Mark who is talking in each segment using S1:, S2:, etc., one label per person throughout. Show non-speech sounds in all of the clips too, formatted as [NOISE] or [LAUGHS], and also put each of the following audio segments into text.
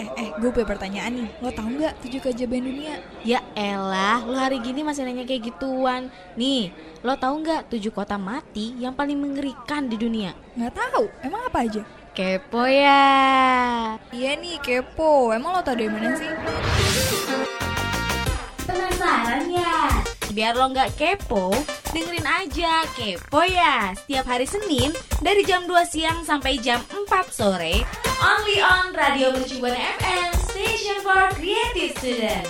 S1: Eh, eh, gue punya pertanyaan nih. Lo tau nggak tujuh keajaiban dunia?
S2: Ya elah, lo hari gini masih nanya kayak gituan. Nih, lo tahu nggak tujuh kota mati yang paling mengerikan di dunia?
S1: Nggak tahu. Emang apa aja?
S2: Kepo ya.
S1: Iya nih, kepo. Emang lo tau dari mana sih?
S2: Penasaran ya? Biar lo nggak kepo, dengerin aja Kepo ya Setiap hari Senin dari jam 2 siang sampai jam 4 sore Only on Radio Mercubuana FM Station for Creative Student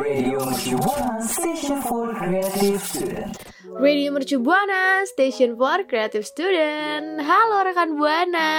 S3: Radio Mercubuana Station for Creative Student.
S4: Radio Mercu Buana, Station for Creative Student. Halo rekan Buana.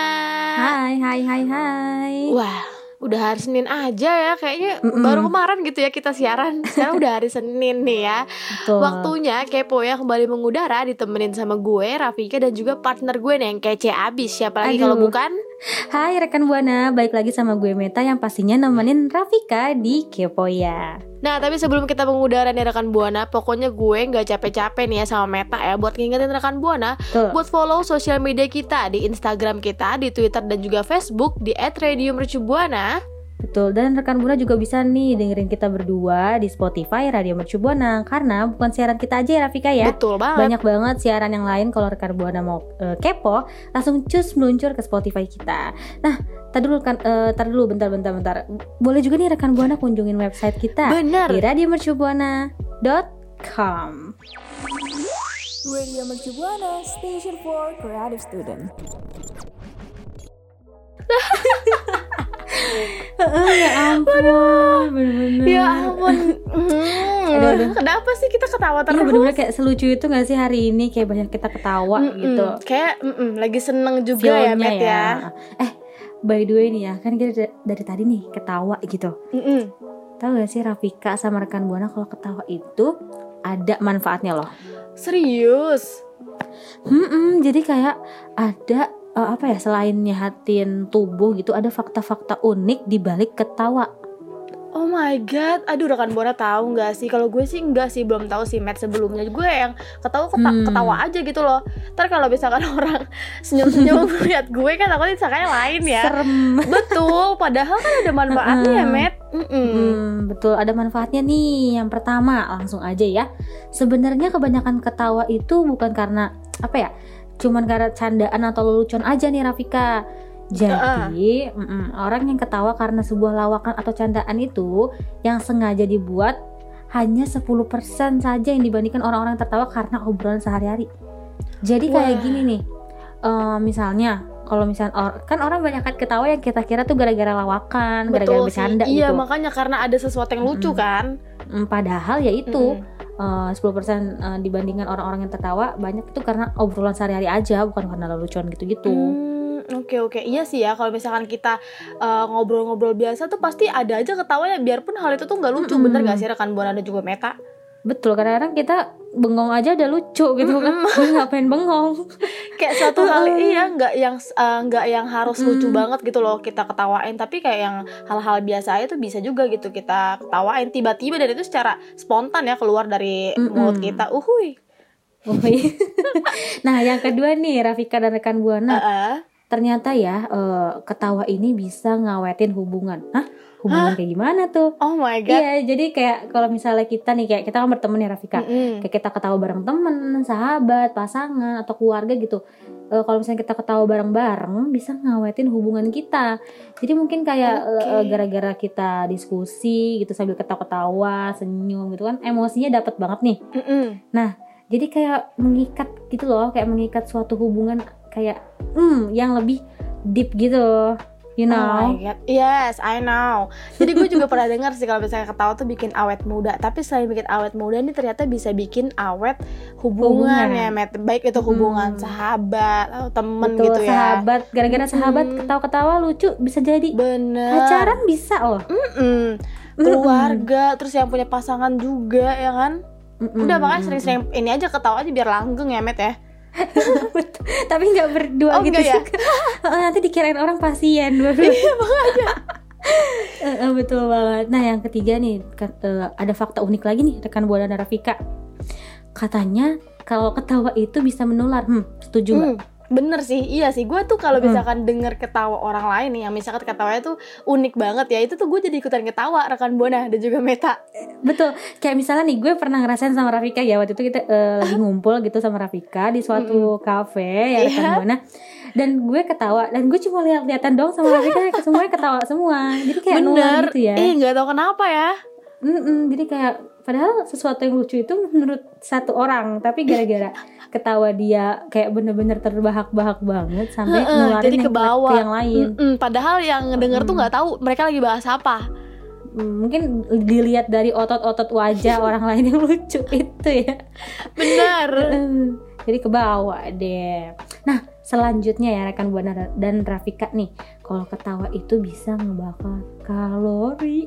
S5: Hai, hai, hai, hai.
S4: Wah, udah hari Senin aja ya kayaknya baru kemarin gitu ya kita siaran. [LAUGHS] Sekarang udah hari Senin nih ya.
S5: Betul.
S4: Waktunya Kepo ya kembali mengudara ditemenin sama gue, Rafika dan juga partner gue nih yang kece abis. Siapa lagi kalau bukan?
S5: Hai rekan Buana, balik lagi sama gue Meta yang pastinya nemenin Rafika di Kepo ya.
S4: Nah tapi sebelum kita mengudara nih rekan Buana Pokoknya gue nggak capek-capek nih ya sama Meta ya Buat ngingetin rekan Buana
S5: Betul.
S4: Buat follow sosial media kita Di Instagram kita, di Twitter dan juga Facebook Di @radiomercubuana
S5: Betul, dan rekan Buana juga bisa nih dengerin kita berdua di Spotify Radio Mercu Buana Karena bukan siaran kita aja ya Rafika ya.
S4: Betul banget.
S5: Banyak banget siaran yang lain kalau rekan Buana mau eh, kepo Langsung cus meluncur ke Spotify kita. Nah, tar dulu kan, eh, tar dulu bentar, bentar, bentar. Boleh juga nih rekan Buana kunjungin website kita
S4: Bener.
S5: Di radiomercubuana.com
S1: Radio Mercu Buana, Station for Creative Student. [LAUGHS]
S5: ya ampun, bener-bener.
S4: Ya ampun. Hmm,
S5: Aduh, aduh.
S4: Kenapa sih kita ketawa
S5: Iya
S4: terus?
S5: bener-bener kayak selucu itu gak sih hari ini? Kayak banyak kita ketawa
S4: Mm-mm.
S5: gitu.
S4: Kayak mm-mm, lagi seneng juga ya Matt ya,
S5: Eh by the way nih ya Kan kita da- dari tadi nih ketawa gitu.
S4: Mm-mm.
S5: Tahu gak sih Rafika sama rekan Buana Kalau ketawa itu ada manfaatnya loh?
S4: Serius?
S5: Hmm, jadi kayak ada eh, apa ya selain nyehatin tubuh gitu ada fakta-fakta unik di balik ketawa.
S4: Oh my god, aduh rekan Buana tahu nggak sih? Kalau gue sih enggak sih, belum tahu sih Matt sebelumnya. Gue yang ketawa keta-
S5: Hmm.
S4: ketawa aja gitu loh. Ntar kalau misalkan [LAUGHS] orang senyum-senyum [LAUGHS] lihat gue kan takutnya disangkanya lain ya.
S5: Serem.
S4: Betul, padahal kan ada manfaatnya ya. Matt. Mm-mm.
S5: Hmm, betul ada manfaatnya nih. Yang pertama langsung aja ya. Sebenarnya kebanyakan ketawa itu bukan karena apa ya? Cuman karena candaan atau lelucon aja nih Rafika. Jadi mm-mm, orang yang ketawa karena sebuah lawakan atau candaan itu yang sengaja dibuat hanya 10% saja yang dibandingkan orang-orang yang tertawa karena obrolan sehari-hari. Jadi kayak
S4: Wah.
S5: gini nih, eh, misalnya kalau misalnya or- kan orang banyak kan ketawa yang kita kira tuh gara-gara lawakan, gara-gara
S4: sih.
S5: bercanda
S4: Iya,
S5: gitu.
S4: makanya karena ada sesuatu yang lucu kan.
S5: Mm, Padahal ya itu
S4: Mm-mm.
S5: Eh, 10% eh, dibandingkan orang-orang yang tertawa banyak itu karena obrolan sehari-hari aja bukan karena lelucon gitu-gitu.
S4: Hmm, oke oke iya sih ya kalau misalkan kita uh, ngobrol-ngobrol biasa tuh pasti ada aja ketawanya biarpun hal itu tuh nggak lucu
S5: Mm-mm.
S4: bener gak sih rekan buana dan juga meta
S5: Betul kadang-kadang kita bengong aja udah lucu gitu kan. Jadi ngapain bengong? [LAUGHS]
S4: kayak suatu hal iya nggak yang uh, nggak yang harus lucu
S5: Mm.
S4: banget gitu loh kita ketawain tapi kayak yang hal-hal biasa aja tuh bisa juga gitu kita ketawain tiba-tiba dan itu secara spontan ya keluar dari
S5: Mm-mm.
S4: mulut kita uhui
S5: Woi. [LAUGHS] nah, yang kedua nih Rafika dan rekan Buana,
S4: Heeh.
S5: ternyata ya eh, ketawa ini bisa ngawetin hubungan. Hah? Hubungan kayak gimana tuh?
S4: oh my god
S5: Iya, jadi kayak kalau misalnya kita nih kayak kita kan berteman ya Rafika.
S4: Mm-mm.
S5: Kayak kita ketawa bareng temen, sahabat, pasangan atau keluarga gitu. Eh, kalau misalnya kita ketawa bareng-bareng bisa ngawetin hubungan kita. Jadi mungkin kayak
S4: Oke.
S5: eh, gara-gara kita diskusi gitu sambil ketawa-ketawa, senyum gitu kan emosinya dapat banget nih.
S4: Mm-mm.
S5: Jadi kayak mengikat gitu loh, kayak mengikat suatu hubungan kayak hmm yang lebih deep gitu. You
S4: Oh
S5: know.
S4: my god, yes, I know. Jadi gue juga pernah dengar sih kalau misalnya ketawa tuh bikin awet muda. Tapi selain bikin awet muda ini ternyata bisa bikin awet hubungan,
S5: Hubungan.
S4: ya, Matt. Baik itu hubungan
S5: Hmm.
S4: sahabat atau temen
S5: Betul,
S4: gitu ya.
S5: sahabat gara-gara sahabat ketawa-ketawa lucu bisa jadi
S4: Bener.
S5: pacaran bisa loh.
S4: Mm-mm. Keluarga, terus yang punya pasangan juga ya kan.
S5: Mm-mm.
S4: Udah makanya sering-sering ini aja ketawa aja biar langgeng ya, Matt ya. [LAUGHS]
S5: Tapi nggak berdua
S4: Oh,
S5: gitu
S4: ya? [LAUGHS]
S5: Nanti dikirain orang pasien. [LAUGHS]
S4: Iya,
S5: Eh, eh, betul banget. Nah, yang ketiga nih eh, ada fakta unik lagi nih rekan Buana dan Rafika. Katanya kalau ketawa itu bisa menular. Hmm, setuju nggak?
S4: Hmm, Bener sih, iya sih. Gue tuh kalau
S5: Mm.
S4: misalkan denger ketawa orang lain nih, yang misalkan ketawanya tuh unik banget ya, itu tuh gue jadi ikutan ketawa rekan buana dan juga Meta.
S5: Betul, kayak misalnya nih gue pernah ngerasain sama Rafika ya waktu itu kita eh, [LAUGHS] lagi ngumpul gitu sama Rafika di suatu kafe ya rekan
S4: Iya.
S5: buana dan gue ketawa dan gue cuma lihat-lihatan dong sama Rafika semuanya ketawa semua jadi kayak
S4: Bener.
S5: gitu ya
S4: Ih, nggak tahu kenapa ya.
S5: Mm-mm, jadi kayak padahal sesuatu yang lucu itu menurut satu orang tapi gara-gara ketawa dia kayak bener-bener terbahak-bahak banget sampai
S4: Heeh,
S5: nularin
S4: jadi
S5: yang
S4: ke bawah.
S5: yang lain
S4: Mm-mm, padahal yang denger tuh
S5: Mm.
S4: nggak tahu mereka lagi bahas apa.
S5: Mm, mungkin dilihat dari otot-otot wajah [LAUGHS] orang lain yang lucu itu ya. Heeh. [LAUGHS] jadi ke bawah deh nah selanjutnya ya rekan buana dan Rafika nih kalau ketawa itu bisa ngebakar kalori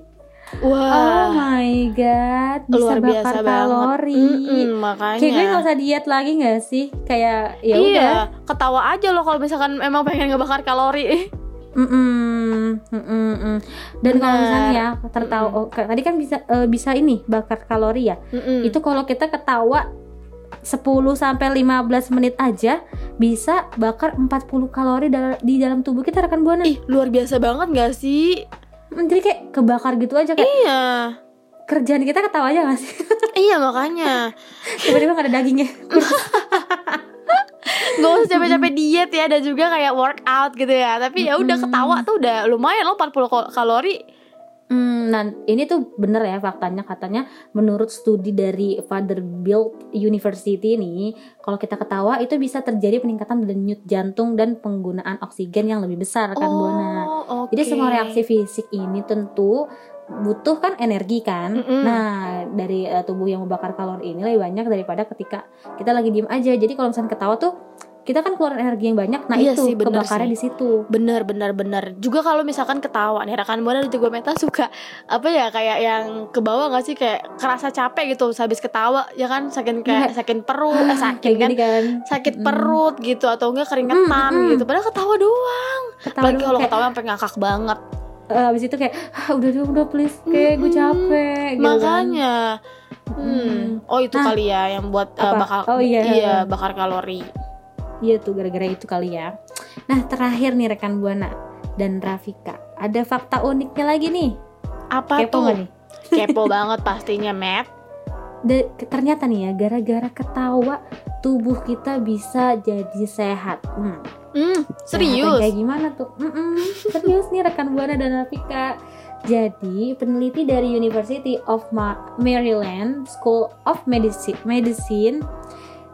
S5: oh my god bisa
S4: luar biasa
S5: bakar
S4: banget.
S5: kalori
S4: Mm-mm, makanya.
S5: Kayak gue gak usah diet lagi gak sih? Kayak ya udah.
S4: iya, ketawa aja loh kalau misalkan emang pengen ngebakar kalori.
S5: Mm-mm, mm-mm, mm. Dan kalau misalnya ya tertawa, oh, tadi kan bisa eh, bisa ini bakar kalori ya.
S4: Mm-mm.
S5: Itu kalau kita ketawa 10 sampai 15 menit aja bisa bakar 40 kalori di dalam tubuh kita rekan buana.
S4: Ih, luar biasa banget gak sih?
S5: Jadi kayak kebakar gitu aja kayak
S4: Iya.
S5: kerjaan kita ketawa aja gak sih? [LAUGHS]
S4: Iya makanya
S5: Tiba-tiba gak ada dagingnya. [LAUGHS]
S4: Gak usah capek-capek diet ya Dan juga kayak workout gitu ya Tapi ya udah ketawa tuh udah lumayan loh 40 kal- kalori
S5: Hmm, nah ini tuh bener ya faktanya katanya menurut studi dari Vanderbilt University nih kalau kita ketawa itu bisa terjadi peningkatan denyut jantung dan penggunaan oksigen yang lebih besar kan buana.
S4: oke
S5: Jadi semua reaksi fisik ini tentu butuh kan energi kan.
S4: Mm-mm.
S5: Nah dari eh, tubuh yang membakar kalori ini lebih banyak daripada ketika kita lagi diem aja. Jadi kalau misalnya ketawa tuh kita kan keluar energi yang banyak. Nah
S4: Iya
S5: itu
S4: sih, bener
S5: kebakarnya di situ.
S4: Bener bener bener Juga kalau misalkan ketawa nih Rekan Buana dan juga Meta suka Apa ya kayak yang ke bawah gak sih Kayak kerasa capek gitu Habis ketawa Ya kan Saking kayak sakit [SIGHS] perut eh, Sakit kan
S5: kan.
S4: Sakit
S5: Mm-mm.
S4: perut gitu Atau enggak keringetan
S5: Mm, mm.
S4: gitu Padahal ketawa doang
S5: Ketawa
S4: Apalagi
S5: dulu
S4: kalau
S5: kayak-
S4: ketawa sampai ngakak banget
S5: Eh, abis itu kayak ah, udah udah udah please kayak gue capek gitu kan.
S4: Makanya
S5: Mm.
S4: Hmm. Oh itu
S5: Nah,
S4: kali ya yang buat uh, bakal
S5: Oh, iya.
S4: bakar kalori.
S5: Iya tuh gara-gara itu kali ya. Nah terakhir nih rekan buana dan Rafika. Ada fakta uniknya lagi nih.
S4: Apa
S5: kepo
S4: tuh?
S5: nggak nih?
S4: Kepo [LAUGHS] banget pastinya, Matt.
S5: Da- ternyata nih ya gara-gara ketawa tubuh kita bisa jadi sehat. Hmm, yang
S4: serius.
S5: kayak gimana tuh? Mm-mm, serius nih rekan buana dan Rafika. Jadi peneliti dari University of Ma- Maryland School of Medicine, Medicine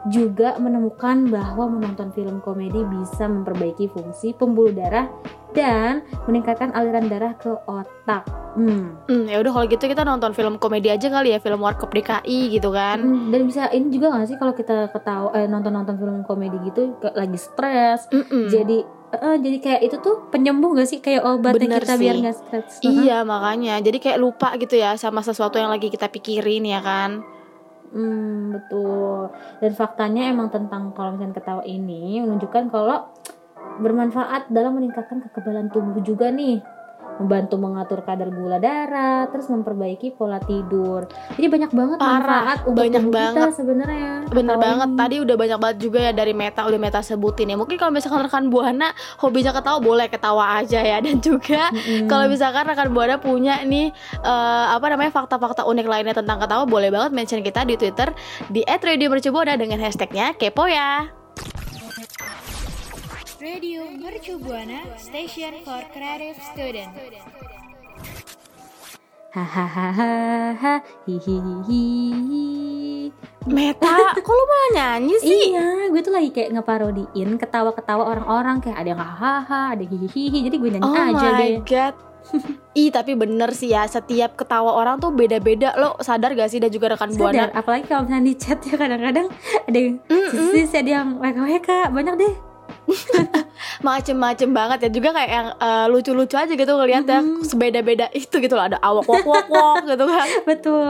S5: juga menemukan bahwa menonton film komedi bisa memperbaiki fungsi pembuluh darah dan meningkatkan aliran darah ke otak. Hmm.
S4: Hmm, ya udah kalau gitu kita nonton film komedi aja kali ya, film Warkop DKI gitu kan.
S5: Hmm, Dan bisa ini juga gak sih kalau kita ketawa eh, nonton-nonton film komedi gitu lagi stres.
S4: Mm-mm.
S5: Jadi eh, jadi kayak itu tuh penyembuh gak sih kayak obatnya
S4: Bener
S5: kita biar
S4: sih.
S5: nggak stres.
S4: Iya, makanya. Jadi kayak lupa gitu ya sama sesuatu yang lagi kita pikirin ya kan.
S5: Hmm, betul. Dan faktanya emang tentang kalau misalnya ketawa ini menunjukkan kalau bermanfaat dalam meningkatkan kekebalan tubuh juga nih. Membantu mengatur kadar gula darah, terus memperbaiki pola tidur. Jadi banyak banget
S4: Parah,
S5: manfaat untuk
S4: banyak
S5: tubuh kita
S4: banget.
S5: sebenarnya.
S4: Bener
S5: Ketawa
S4: banget
S5: ini.
S4: tadi udah banyak banget juga ya dari Meta udah Meta sebutin ya. Mungkin kalau misalkan rekan Buana hobinya ketawa boleh ketawa aja ya dan juga
S5: Mm-mm.
S4: Kalau misalkan rekan buana punya nih eh, apa namanya fakta-fakta unik lainnya tentang ketawa, boleh banget mention kita di Twitter di @radiomercubuana dengan hashtagnya kepo ya.
S1: Radio Mercu Buana Station for Creative Student.
S5: hahaha hihihi
S4: Meta, kok lu malah nyanyi sih?
S5: iya gue tuh lagi kayak ngeparodiin ketawa-ketawa orang-orang kayak ada yang hahaha ada yang hihihi jadi gue nyanyi
S4: Oh
S5: aja
S4: my
S5: deh
S4: god. [LAUGHS] Ih tapi bener sih ya setiap ketawa orang tuh beda-beda lo sadar gak sih dan juga rekan buana
S5: sadar apalagi kalau misalnya di chat ya kadang-kadang ada yang
S4: Mm-mm.
S5: sis ada yang weka-weka banyak deh [LAUGHS]
S4: macem-macem banget ya. Juga kayak yang eh, lucu-lucu aja gitu ngeliat ya
S5: Mm-mm.
S4: sebeda-beda itu gitu loh. Ada awak wok wok wok gitu kan.
S5: Betul.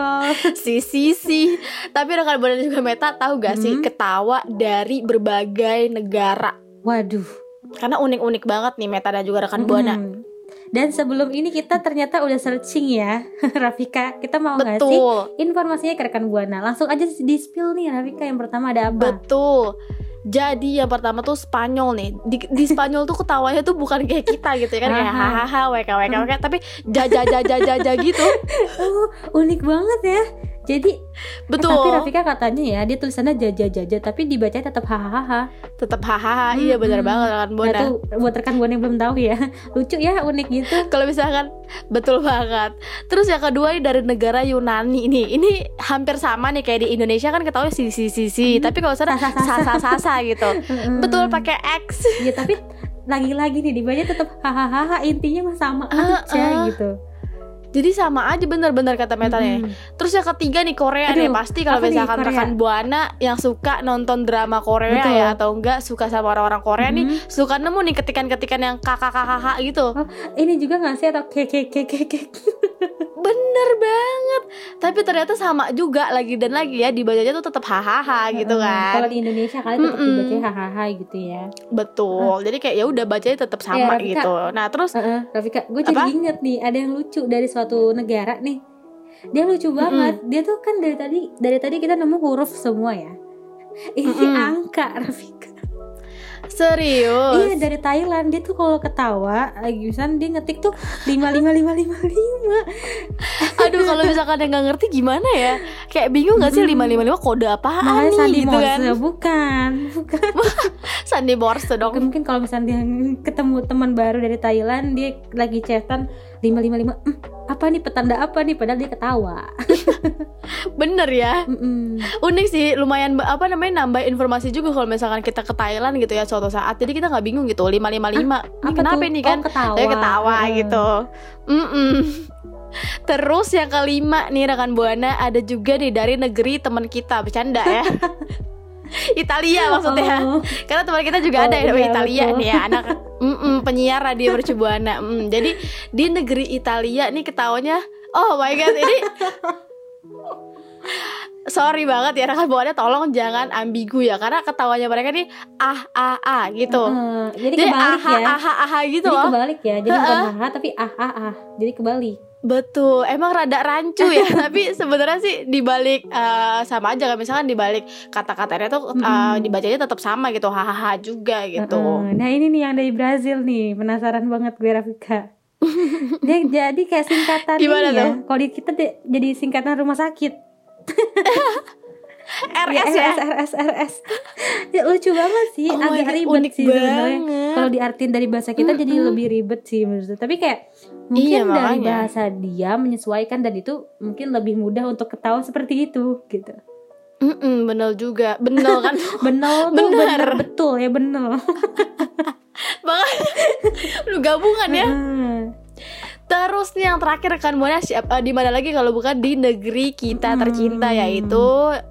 S4: Si si si. Tapi rekan buana juga Meta tahu gak sih
S5: Hmm.
S4: ketawa dari berbagai negara?
S5: Waduh.
S4: Karena unik-unik banget nih Meta dan juga rekan buana
S5: Mm. dan sebelum ini kita ternyata udah searching ya [LAUGHS] Rafika. Kita mau nggak sih
S4: betul.
S5: informasinya ke rekan buana. Langsung aja di spill nih Rafika yang pertama ada apa?
S4: Betul Jadi yang pertama tuh Spanyol nih. Di, di Spanyol tuh ketawanya tuh bukan kayak kita gitu ya kan kayak
S5: Haha.
S4: hahaha wk wk wk tapi jaja jaja jaja gitu. [LAUGHS]
S5: Oh, unik banget ya. Jadi
S4: Betul.
S5: Eh, tapi Rafika katanya ya dia tulisannya jaja jaja tapi dibacanya tetap hahaha.
S4: Tetap hahaha. Iya benar
S5: Hmm.
S4: banget kan
S5: Nah,
S4: Bona.
S5: tuh buat rekan buana yang belum tahu ya. [LAUGHS] Lucu ya, unik gitu. [LAUGHS]
S4: Kalau misalkan betul banget. Terus yang kedua ini dari negara Yunani nih. Ini hampir sama nih kayak di Indonesia kan ketahui si si si si. Tapi kalau sana
S5: Sasa, sasa.
S4: sasa gitu. [LAUGHS]
S5: Mm-mm.
S4: Betul pakai X.
S5: Ya tapi lagi-lagi nih dibacanya tetap hahaha intinya mah sama
S4: Ah,
S5: aja
S4: ah.
S5: gitu.
S4: Jadi sama aja bener-bener kata metanya.
S5: Mm-mm.
S4: Terus yang ketiga nih Korea
S5: Aduh,
S4: nih pasti kalau
S5: nih
S4: misalkan
S5: Korea?
S4: rekan buana yang suka nonton drama Korea
S5: Betul.
S4: ya atau enggak suka sama orang-orang Korea nih
S5: Mhm.
S4: suka nemu nih ketikan-ketikan yang kakak kakak gitu.
S5: Oh, ini juga nggak sih atau kek kek kek kek [LAUGHS]
S4: Bener banget. Tapi ternyata sama juga lagi dan lagi ya dibacanya tuh tetap hahaha gitu kan.
S5: Kalau di Indonesia kalian tetap
S4: Mm-mm.
S5: dibacanya hahaha gitu ya.
S4: Betul. Jadi kayak ya udah bacanya tetap sama
S5: Rafika.
S4: gitu. Nah, terus
S5: Heeh, Rafika, gue jadi
S4: Apa?
S5: inget nih ada yang lucu dari suatu negara nih. Dia lucu banget. Dia tuh kan dari tadi dari tadi kita nemu huruf semua ya. Ini
S4: Mm-mm.
S5: angka [LAUGHS] Rafika.
S4: Serius.
S5: Iya dari Thailand dia tuh kalau ketawa lagi misalnya dia ngetik tuh lima lima lima lima lima.
S4: Aduh kalau misalkan yang nggak ngerti gimana ya? Kayak bingung gak sih 555 kode apaan
S5: Makanya
S4: nih
S5: Sandi
S4: gitu
S5: Morse
S4: kan?
S5: bukan, bukan. [LAUGHS]
S4: Sandi Morse dong.
S5: Mungkin, mungkin kalau misalnya dia ketemu teman baru dari Thailand dia lagi chatan lima lima lima. "Hmm, apa nih petanda apa nih? Padahal dia ketawa. [LAUGHS]
S4: Bener ya.
S5: Mm-mm.
S4: Unik sih, lumayan apa namanya nambah informasi juga kalau misalkan kita ke Thailand gitu ya suatu saat. Jadi kita nggak bingung gitu 555. Ini
S5: Apa
S4: kenapa
S5: tuh?
S4: ini kan?
S5: Oh, ketawa.
S4: Saya ketawa
S5: Heeh.
S4: gitu. Mm-mm. [LAUGHS] Terus yang kelima nih rekan buana ada juga nih dari negeri teman kita bercanda ya. [LAUGHS] [LAUGHS] Italia maksudnya.
S5: Oh.
S4: Karena teman kita juga
S5: Oh,
S4: ada yang
S5: iya,
S4: Italia
S5: betul.
S4: nih ya anak mm-mm, penyiar radio mercubuana. Mm, jadi di negeri Italia nih ketawanya oh my god ini [LAUGHS] sorry banget ya rekan buana tolong jangan ambigu ya karena ketawanya mereka nih ah ah ah gitu.
S5: Heeh. jadi
S4: Jadi
S5: kebalik
S4: ah
S5: ya.
S4: ah ah ah gitu
S5: jadi
S4: loh.
S5: kebalik ya. Jadi bukan haha tapi ah ah ah. Jadi kebalik.
S4: Betul, emang rada rancu ya, [LAUGHS] tapi sebenarnya sih dibalik eh, sama aja kan misalkan dibalik kata-katanya tuh eh,
S5: Mm-mm.
S4: dibacanya tetap sama gitu, hahaha juga gitu.
S5: Nah ini nih yang dari Brazil nih penasaran banget gue Rafika. [LAUGHS] Dia jadi kayak singkatan
S4: Gimana
S5: ini ya.
S4: tuh?
S5: Kalau kita jadi singkatan rumah sakit. [LAUGHS]
S4: RS ya.
S5: RS RS RS. Ya, lucu banget sih,
S4: Oh
S5: agak
S4: God,
S5: ribet
S4: unik
S5: sih sebenarnya.
S4: banget.
S5: Kalau diartiin dari bahasa kita jadi
S4: Mm-mm.
S5: lebih ribet sih menurut Tapi kayak mungkin
S4: Iya,
S5: dari
S4: makanya.
S5: bahasa dia menyesuaikan dan itu mungkin lebih mudah untuk ketawa seperti itu gitu.
S4: Mm-mm, bener juga, bener kan? [LAUGHS]
S5: Benel tuh
S4: Bener.
S5: bener betul ya benel.
S4: Makanya [LAUGHS] lu gabungan ya.
S5: Heeh.
S4: Terus nih yang terakhir rekan buana siapa di mana lagi kalau bukan di negeri kita
S5: Hmm.
S4: tercinta yaitu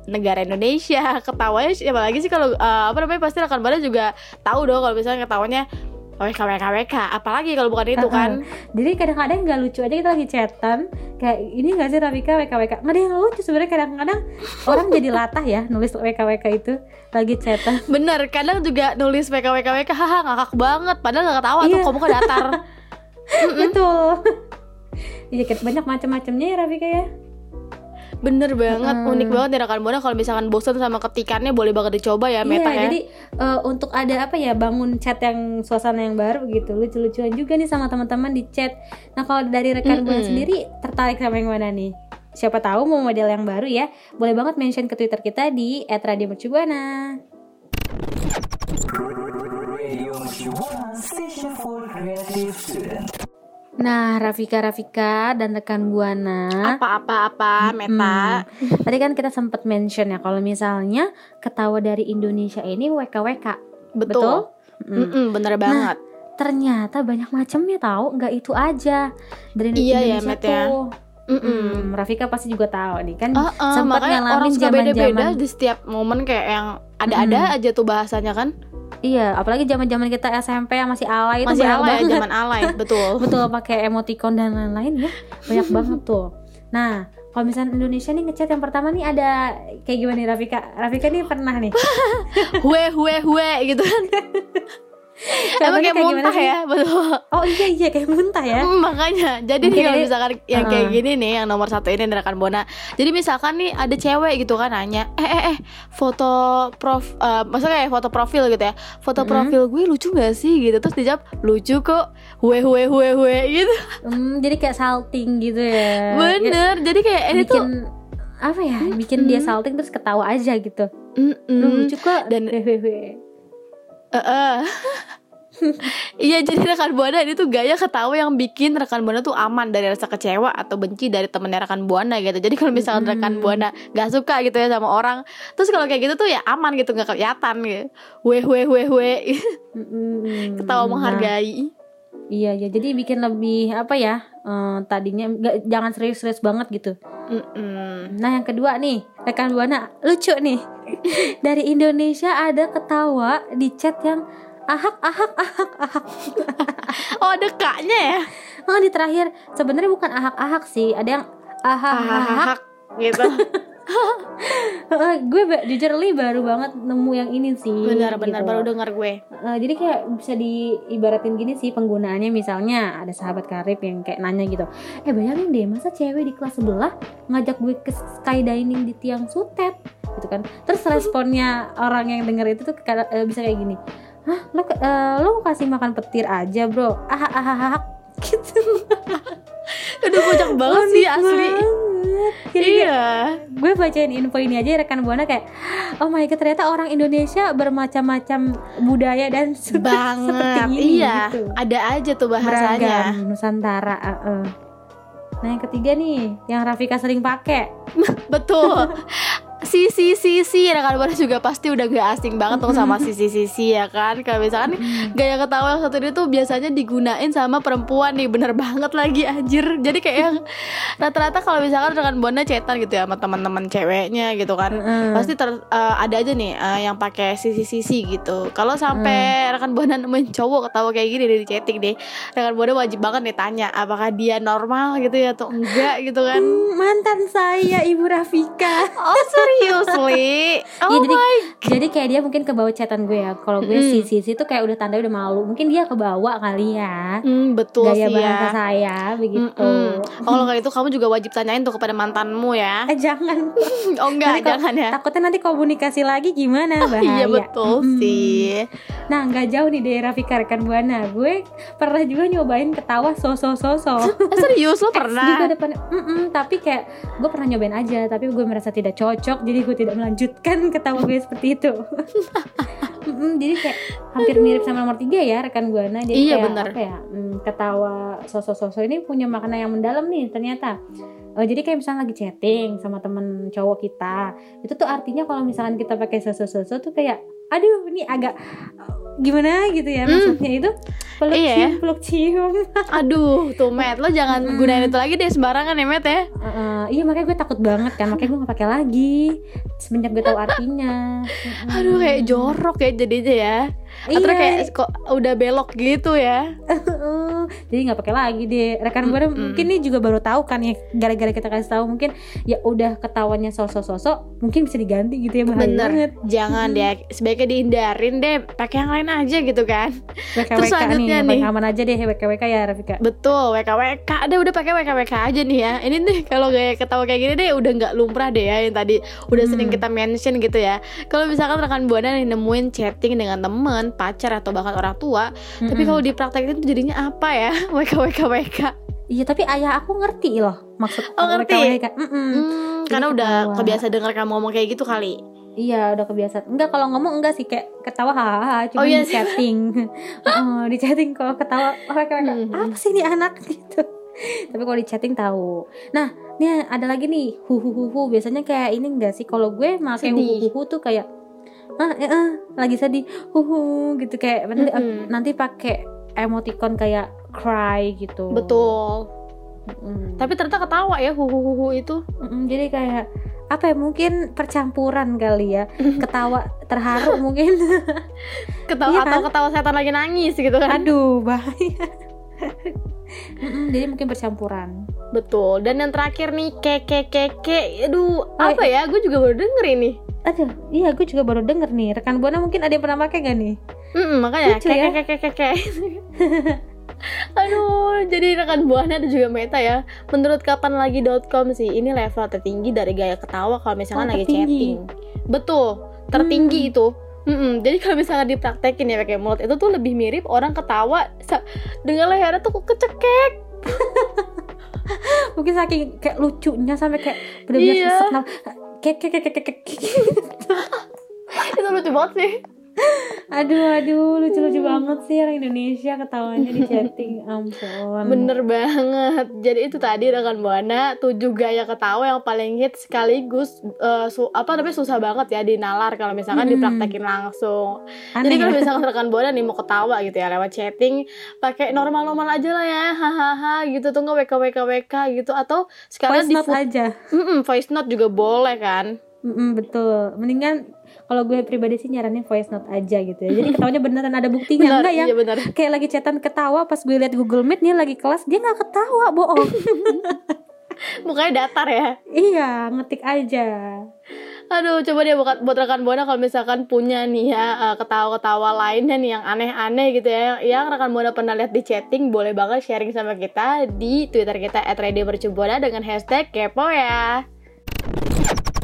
S4: negara Indonesia. [LAUGHS] Ketawanya siapa lagi sih? Kalau eh, apa namanya pasti rekan buana juga tahu dong kalau misalnya ketawanya WK WK WK apalagi kalau bukan itu kan.
S5: Jadi kadang-kadang nggak lucu aja kita lagi chatan kayak ini nggak sih Rafika WKWK nggak ada yang lucu sebenarnya. Kadang-kadang orang [LAUGHS] jadi latah ya nulis WKWK itu lagi chatan.
S4: Bener, kadang juga nulis WK WK WK haha ngakak banget. Padahal gak ketawa tuh
S5: Iya.
S4: kok [LAUGHS] datar.
S5: betul [LAUGHS] Iya kayak banyak macam-macamnya ya Rafika ya
S4: Bener banget,
S5: Mm-mm.
S4: unik banget ya rekan buana kalau misalkan bosan sama ketikannya boleh banget dicoba ya Meta
S5: Iya
S4: ya.
S5: jadi eh, untuk ada apa ya bangun chat yang suasana yang baru gitu lucu-lucuan juga nih sama teman-teman di chat Nah kalau dari rekan buana
S4: Mm-mm.
S5: sendiri tertarik sama yang mana nih? Siapa tahu mau model yang baru ya Boleh banget mention ke Twitter kita di @radiomercubuana.
S3: Radio Mercubuana Station for Creative Student.
S5: Nah, Rafika Rafika dan rekan Buana.
S4: Apa-apa-apa Meta.
S5: Hmm, Tadi kan kita sempat mention ya kalau misalnya ketawa dari Indonesia ini WKWK.
S4: Betul.
S5: Mm.
S4: Mm-mm, bener banget.
S5: Ternyata banyak macamnya tahu, nggak itu aja. Dari
S4: Iya ya,
S5: Indonesia
S4: Met, ya.
S5: tuh.
S4: Mm-mm.
S5: Hmm, Rafika pasti juga tahu nih kan.
S4: Ah, ah,
S5: sempat
S4: makanya
S5: ngalamin
S4: orang suka beda-beda
S5: zaman-zaman-
S4: di setiap momen kayak yang ada-ada aja tuh bahasanya kan.
S5: Iya, apalagi zaman-zaman kita SMP yang masih alay itu
S4: Masih alay
S5: banget.
S4: zaman alay, [LAUGHS] betul.
S5: Betul pakai emoticon dan lain-lain ya. Banyak [LAUGHS] banget tuh. Nah, kalau misalnya Indonesia nih ngechat yang pertama nih ada kayak gimana nih Rafika? Rafika nih pernah nih. [LAUGHS]
S4: Hue hue hue gitu kan. Emang kayak
S5: gimana
S4: muntah ya, betul.
S5: Oh iya iya kayak muntah ya.
S4: Mm, [LAUGHS] makanya jadi
S5: Mungkin
S4: nih kalau misalkan yang kayak
S5: Heeh.
S4: gini nih yang nomor satu ini rekan Bona jadi misalkan nih ada cewek gitu kan nanya eh eh eh foto prof eh, maksudnya kayak foto profil gitu ya foto
S5: Mm-mm.
S4: profil gue lucu gak sih gitu terus dijawab lucu kok hue hue hue hue gitu
S5: Hmm, jadi kayak salting gitu ya.
S4: bener jadi kayak
S5: Kayak
S4: ini
S5: bikin
S4: tuh
S5: apa ya? Bikin dia
S4: Mm-mm.
S5: salting terus ketawa aja gitu. Lu lucu kok
S4: Dan-
S5: hehehe.
S4: Eh, eh. [LAUGHS] Iya jadi rekan buana ini tuh gaya ketawa yang bikin rekan buana tuh aman dari rasa kecewa atau benci dari temennya rekan buana gitu. Jadi kalau misalkan
S5: Mm-mm.
S4: rekan buana gak suka gitu ya sama orang, terus kalau kayak gitu tuh ya aman gitu nggak kelihatan gitu. Weh weh weh weh
S5: Mm-mm. [LAUGHS]
S4: ketawa
S5: Nah,
S4: menghargai.
S5: Iya ya, jadi bikin lebih apa ya? eh, tadinya nggak jangan serius-serius banget gitu.
S4: Mm-mm.
S5: Nah yang kedua nih rekan buana lucu nih [LAUGHS] dari Indonesia ada ketawa di chat yang ahak ahak ahak ahak. [LAUGHS]
S4: Oh ada kaknya ya.
S5: Oh di terakhir sebenarnya bukan ahak ahak sih, ada yang ahak ahak.
S4: Gitu. [LAUGHS] [LAUGHS]
S5: Gue ba- jujur li baru banget nemu yang ini sih.
S4: Benar-benar
S5: gitu.
S4: baru dengar gue.
S5: Eh, jadi kayak bisa diibaratin gini sih penggunaannya misalnya ada sahabat karib yang kayak nanya gitu eh bayangin deh masa cewek di kelas sebelah ngajak gue ke skydiving di tiang sutet gitu kan terus responnya orang yang denger itu tuh eh, bisa kayak gini hah lo eh, lo kasih makan petir aja bro ah ah ah ah [LAUGHS] gitu
S4: Udah kocak banget sih asli.
S5: banget. Jadi kayak-
S4: Iya.
S5: gue bacain info ini aja rekan buana kayak oh my god ternyata orang Indonesia bermacam-macam budaya dan [LAUGHS] suka seperti
S4: Banget.
S5: ini
S4: Iya.
S5: gitu.
S4: Ada aja tuh bahasanya.
S5: beragam Nusantara uh, uh. nah yang ketiga nih yang Rafika sering pakai [LAUGHS]
S4: Betul. [LAUGHS] Si si si si rekan buana juga pasti udah gak asing banget tuh sama si si si si ya kan. Kalau misalkan gaya ketawa yang satu ini tuh biasanya digunain sama perempuan nih bener banget lagi anjir. Jadi kayak yang rata-rata kalau misalkan rekan buana chatan gitu ya sama teman-teman ceweknya gitu kan. Pasti ter- eh, ada aja nih eh, yang pakai sisi sisi gitu. Kalau sampai rekan buana nemuin cowok ketawa kayak gini di chatting deh, rekan buana wajib banget nih tanya apakah dia normal gitu ya atau enggak gitu kan.
S5: Hmm, mantan saya Ibu Rafika
S4: Oh seriously? [LAUGHS] Oh
S5: Iya, jadi
S4: my
S5: jadi kayak dia mungkin ke bawah chatan gue ya kalau gue
S4: Mm-mm.
S5: si si si tuh kayak udah tanda udah malu mungkin dia ke bawah kali ya
S4: Hmm, betul
S5: gaya
S4: sih
S5: bahasa
S4: ya.
S5: saya begitu
S4: Mm-mm. Oh, kalau kayak itu kamu juga wajib tanyain tuh kepada mantanmu ya.
S5: eh jangan [LAUGHS]
S4: Oh enggak,
S5: Nanti
S4: jangan ya.
S5: takutnya nanti komunikasi lagi gimana [LAUGHS] bahaya
S4: Iya betul
S5: Mm.
S4: sih.
S5: Nah nggak jauh nih dari Rafika rekan buana Gue pernah juga nyobain ketawa so-so so-so
S4: Eh, serius lo
S5: juga
S4: pernah?
S5: depan Mm-mm, Tapi kayak gue pernah nyobain aja Tapi gue merasa tidak cocok Jadi gue tidak melanjutkan ketawa gue seperti itu. [LAUGHS] Jadi kayak hampir mirip sama nomor tiga ya rekan buana Jadi
S4: Iya,
S5: kayak apa ya mm, Ketawa so-so-so ini punya makna yang mendalam nih ternyata. Oh, jadi kayak misalnya lagi chatting sama temen cowok kita itu tuh artinya kalau misalkan kita pakai so-so-so tuh kayak aduh ini agak gimana gitu ya
S4: Hmm.
S5: maksudnya itu peluk
S4: Iya.
S5: cium peluk cium [LAUGHS]
S4: Aduh, tuh Matt, lo jangan
S5: Mm-mm.
S4: gunain itu lagi deh sembarangan ya Matt ya.
S5: Heeh, iya makanya gue takut banget kan makanya gue gak pakai lagi semenjak gue tahu artinya.
S4: Aduh, kayak jorok ya jadinya ya. Atau
S5: Iya,
S4: kayak kok udah belok gitu ya.
S5: jadi nggak pakai lagi deh rekan gue
S4: Mm-mm.
S5: mungkin nih juga baru tahu kan ya gara-gara kita kasih tahu mungkin ya udah ketawanya sosok-sosok mungkin bisa diganti gitu ya bahaya
S4: Bener.
S5: banget
S4: Jangan deh, sebaiknya dihindarin deh, pakai yang lain aja gitu kan.
S5: WKWK nih
S4: selanjutnya
S5: yang
S4: nih.
S5: paling aman aja deh WKWK ya Rafika
S4: Betul, WKWK deh udah pakai WKWK aja nih ya. Ini nih kalau gaya ketawa kayak gini deh udah nggak lumrah deh ya yang tadi udah
S5: Hmm.
S4: sering kita mention gitu ya. Kalau misalkan rekan buana nih nemuin chatting dengan temen, pacar atau bahkan orang tua, tapi
S5: Mm-mm.
S4: kalau dipraktekin tuh jadinya apa ya? [LAUGHS] WKWKWK.
S5: Iya tapi ayah aku ngerti loh maksud
S4: Oh, ngerti?
S5: Mm-mm.
S4: Hmm,
S5: Jadi
S4: karena udah
S5: ketawa.
S4: kebiasa dengar kamu ngomong kayak gitu kali.
S5: Iya udah kebiasaan. Enggak kalau ngomong enggak sih kayak ketawa hahaha cuma
S4: Oh, iya
S5: di chatting. [LAUGHS] oh, di chatting kalau ketawa oh, WKWK.
S4: Hmm.
S5: Apa sih ini anak [LAUGHS] gitu. Tapi kalau di chatting tahu. Nah, nih ada lagi nih hu hu hu hu. Biasanya kayak ini enggak sih kalau gue pakai hu hu hu tuh kayak ah eh, eh, lagi sedih hu hu gitu kayak nanti,
S4: Mm-mm.
S5: nanti pakai emoticon kayak cry gitu.
S4: Betul.
S5: Mm.
S4: Tapi ternyata ketawa ya huhuhuhu itu.
S5: Mm, jadi kayak apa ya mungkin percampuran kali ya [LAUGHS] ketawa terharu mungkin [LAUGHS]
S4: Ketawa
S5: Iya
S4: atau
S5: kan?
S4: ketawa setan lagi nangis gitu kan.
S5: aduh bahaya [LAUGHS] jadi mungkin percampuran
S4: Betul. Dan yang terakhir nih keke keke. Aduh,
S5: Oh,
S4: apa ya? Gue juga baru denger ini.
S5: Aduh iya gue juga baru denger nih rekan buana mungkin ada yang pernah pakai gak nih
S4: Mm, makanya
S5: Lucu ya.
S4: kayak kayak kayak kayak Aduh, jadi rekan buahnya dan juga Meta ya. Menurut kapan lagi.com sih, ini level tertinggi dari gaya ketawa kalau misalkan
S5: Oh,
S4: lagi
S5: tertinggi.
S4: chatting. Betul, tertinggi itu. Mm-mm, Jadi kalau misalnya dipraktekin ya pakai mulut itu tuh lebih mirip orang ketawa dengan lehernya tuh kecekek. [LAUGHS]
S5: Mungkin saking kayak lucunya sampai kayak benar-benar
S4: Iya.
S5: sesek naf- kayak kayak kayak kayak kayak-
S4: itu lucu banget sih. [LAUGHS]
S5: Aduh, aduh, lucu-lucu banget sih orang Indonesia ketawanya di chatting. [LAUGHS] Ampun.
S4: Bener banget. Jadi itu tadi rekan buana tujuh gaya ketawa yang paling hit sekaligus eh, su- apa namanya susah banget ya dinalar kalau misalkan
S5: Mm-mm.
S4: dipraktekin langsung.
S5: Aneh
S4: Jadi kalau
S5: ya?
S4: misalkan rekan buana nih mau ketawa gitu ya lewat chatting, pakai normal-normal aja lah ya, hahaha gitu tuh nggak wk wk wk gitu atau
S5: Voice
S4: sekarang di
S5: note aja.
S4: Mm-mm, voice note juga boleh kan?
S5: Mm-mm, betul. Mendingan kalau gue pribadi sih nyaranin voice note aja gitu ya. Jadi ketawanya beneran ada buktinya
S4: Benar,
S5: enggak ya?
S4: iya benar.
S5: Kayak lagi chatan ketawa pas gue liat Google Meet nih lagi kelas dia nggak ketawa bohong. [LAUGHS]
S4: Mukanya datar ya.
S5: iya ngetik aja.
S4: Aduh, coba deh buat, buat rekan buana kalau misalkan punya nih ya eh, ketawa-ketawa lainnya nih yang aneh-aneh gitu ya, yang rekan buana pernah lihat di chatting, boleh banget sharing sama kita di Twitter kita @radiomercubuana dengan hashtag kepo ya.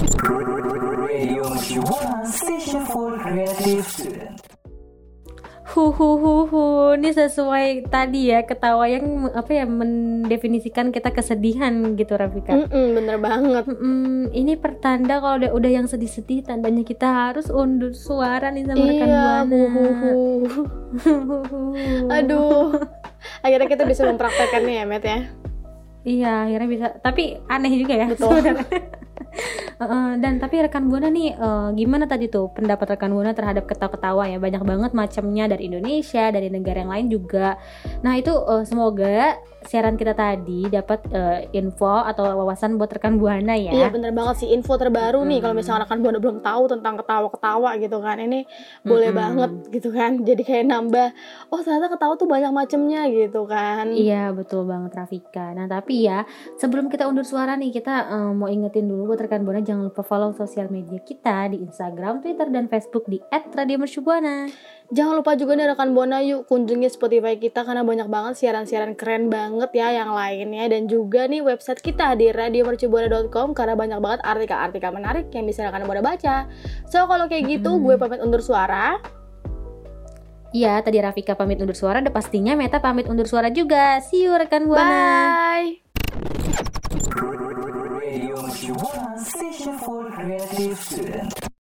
S3: Radio Buana Station for Creative Student.
S5: Hu hu hu hu. Ini sesuai tadi ya ketawa yang apa ya mendefinisikan kita kesedihan gitu Rafika.
S4: Mm-mm, bener banget.
S5: Mm, ini pertanda kalau udah, udah yang sedih-sedih tandanya kita harus undur suara nih sama rekan
S4: Iya,
S5: buana.
S4: buhuhu. [LAUGHS] Aduh. Akhirnya kita bisa mempraktekannya ya, Met ya.
S5: Iya, akhirnya bisa. Tapi aneh juga ya
S4: Betul.
S5: Dan tapi rekan buana nih eh, gimana tadi tuh pendapat rekan buana terhadap ketawa-ketawa ya banyak banget macamnya dari Indonesia dari negara yang lain juga. Nah itu eh, semoga siaran kita tadi dapat eh, info atau wawasan buat rekan buana ya.
S4: Iya bener banget sih info terbaru nih kalau misalnya rekan buana belum tahu tentang ketawa-ketawa gitu kan ini boleh banget gitu kan [LAUGHS] jadi kayak nambah oh ternyata ketawa tuh banyak macemnya gitu kan
S5: Iya betul banget Rafika. Nah tapi ya sebelum kita undur suara nih kita eh, mau ingetin dulu buat rekan buana jangan lupa follow sosial media kita di Instagram, Twitter dan Facebook di @radiomercubuana.
S4: Jangan lupa juga nih rekan buana yuk kunjungi Spotify kita karena banyak banget siaran-siaran keren banget ya yang lainnya dan juga nih website kita di radiomercubuana.com karena banyak banget artikel-artikel menarik yang bisa rekan buana baca so kalau kayak gitu
S5: Mm-mm.
S4: gue pamit undur suara
S5: Iya, tadi Rafika pamit undur suara, dan pastinya Meta pamit undur suara juga. See you rekan buana.
S4: bye
S3: Radio Station for Creative Student.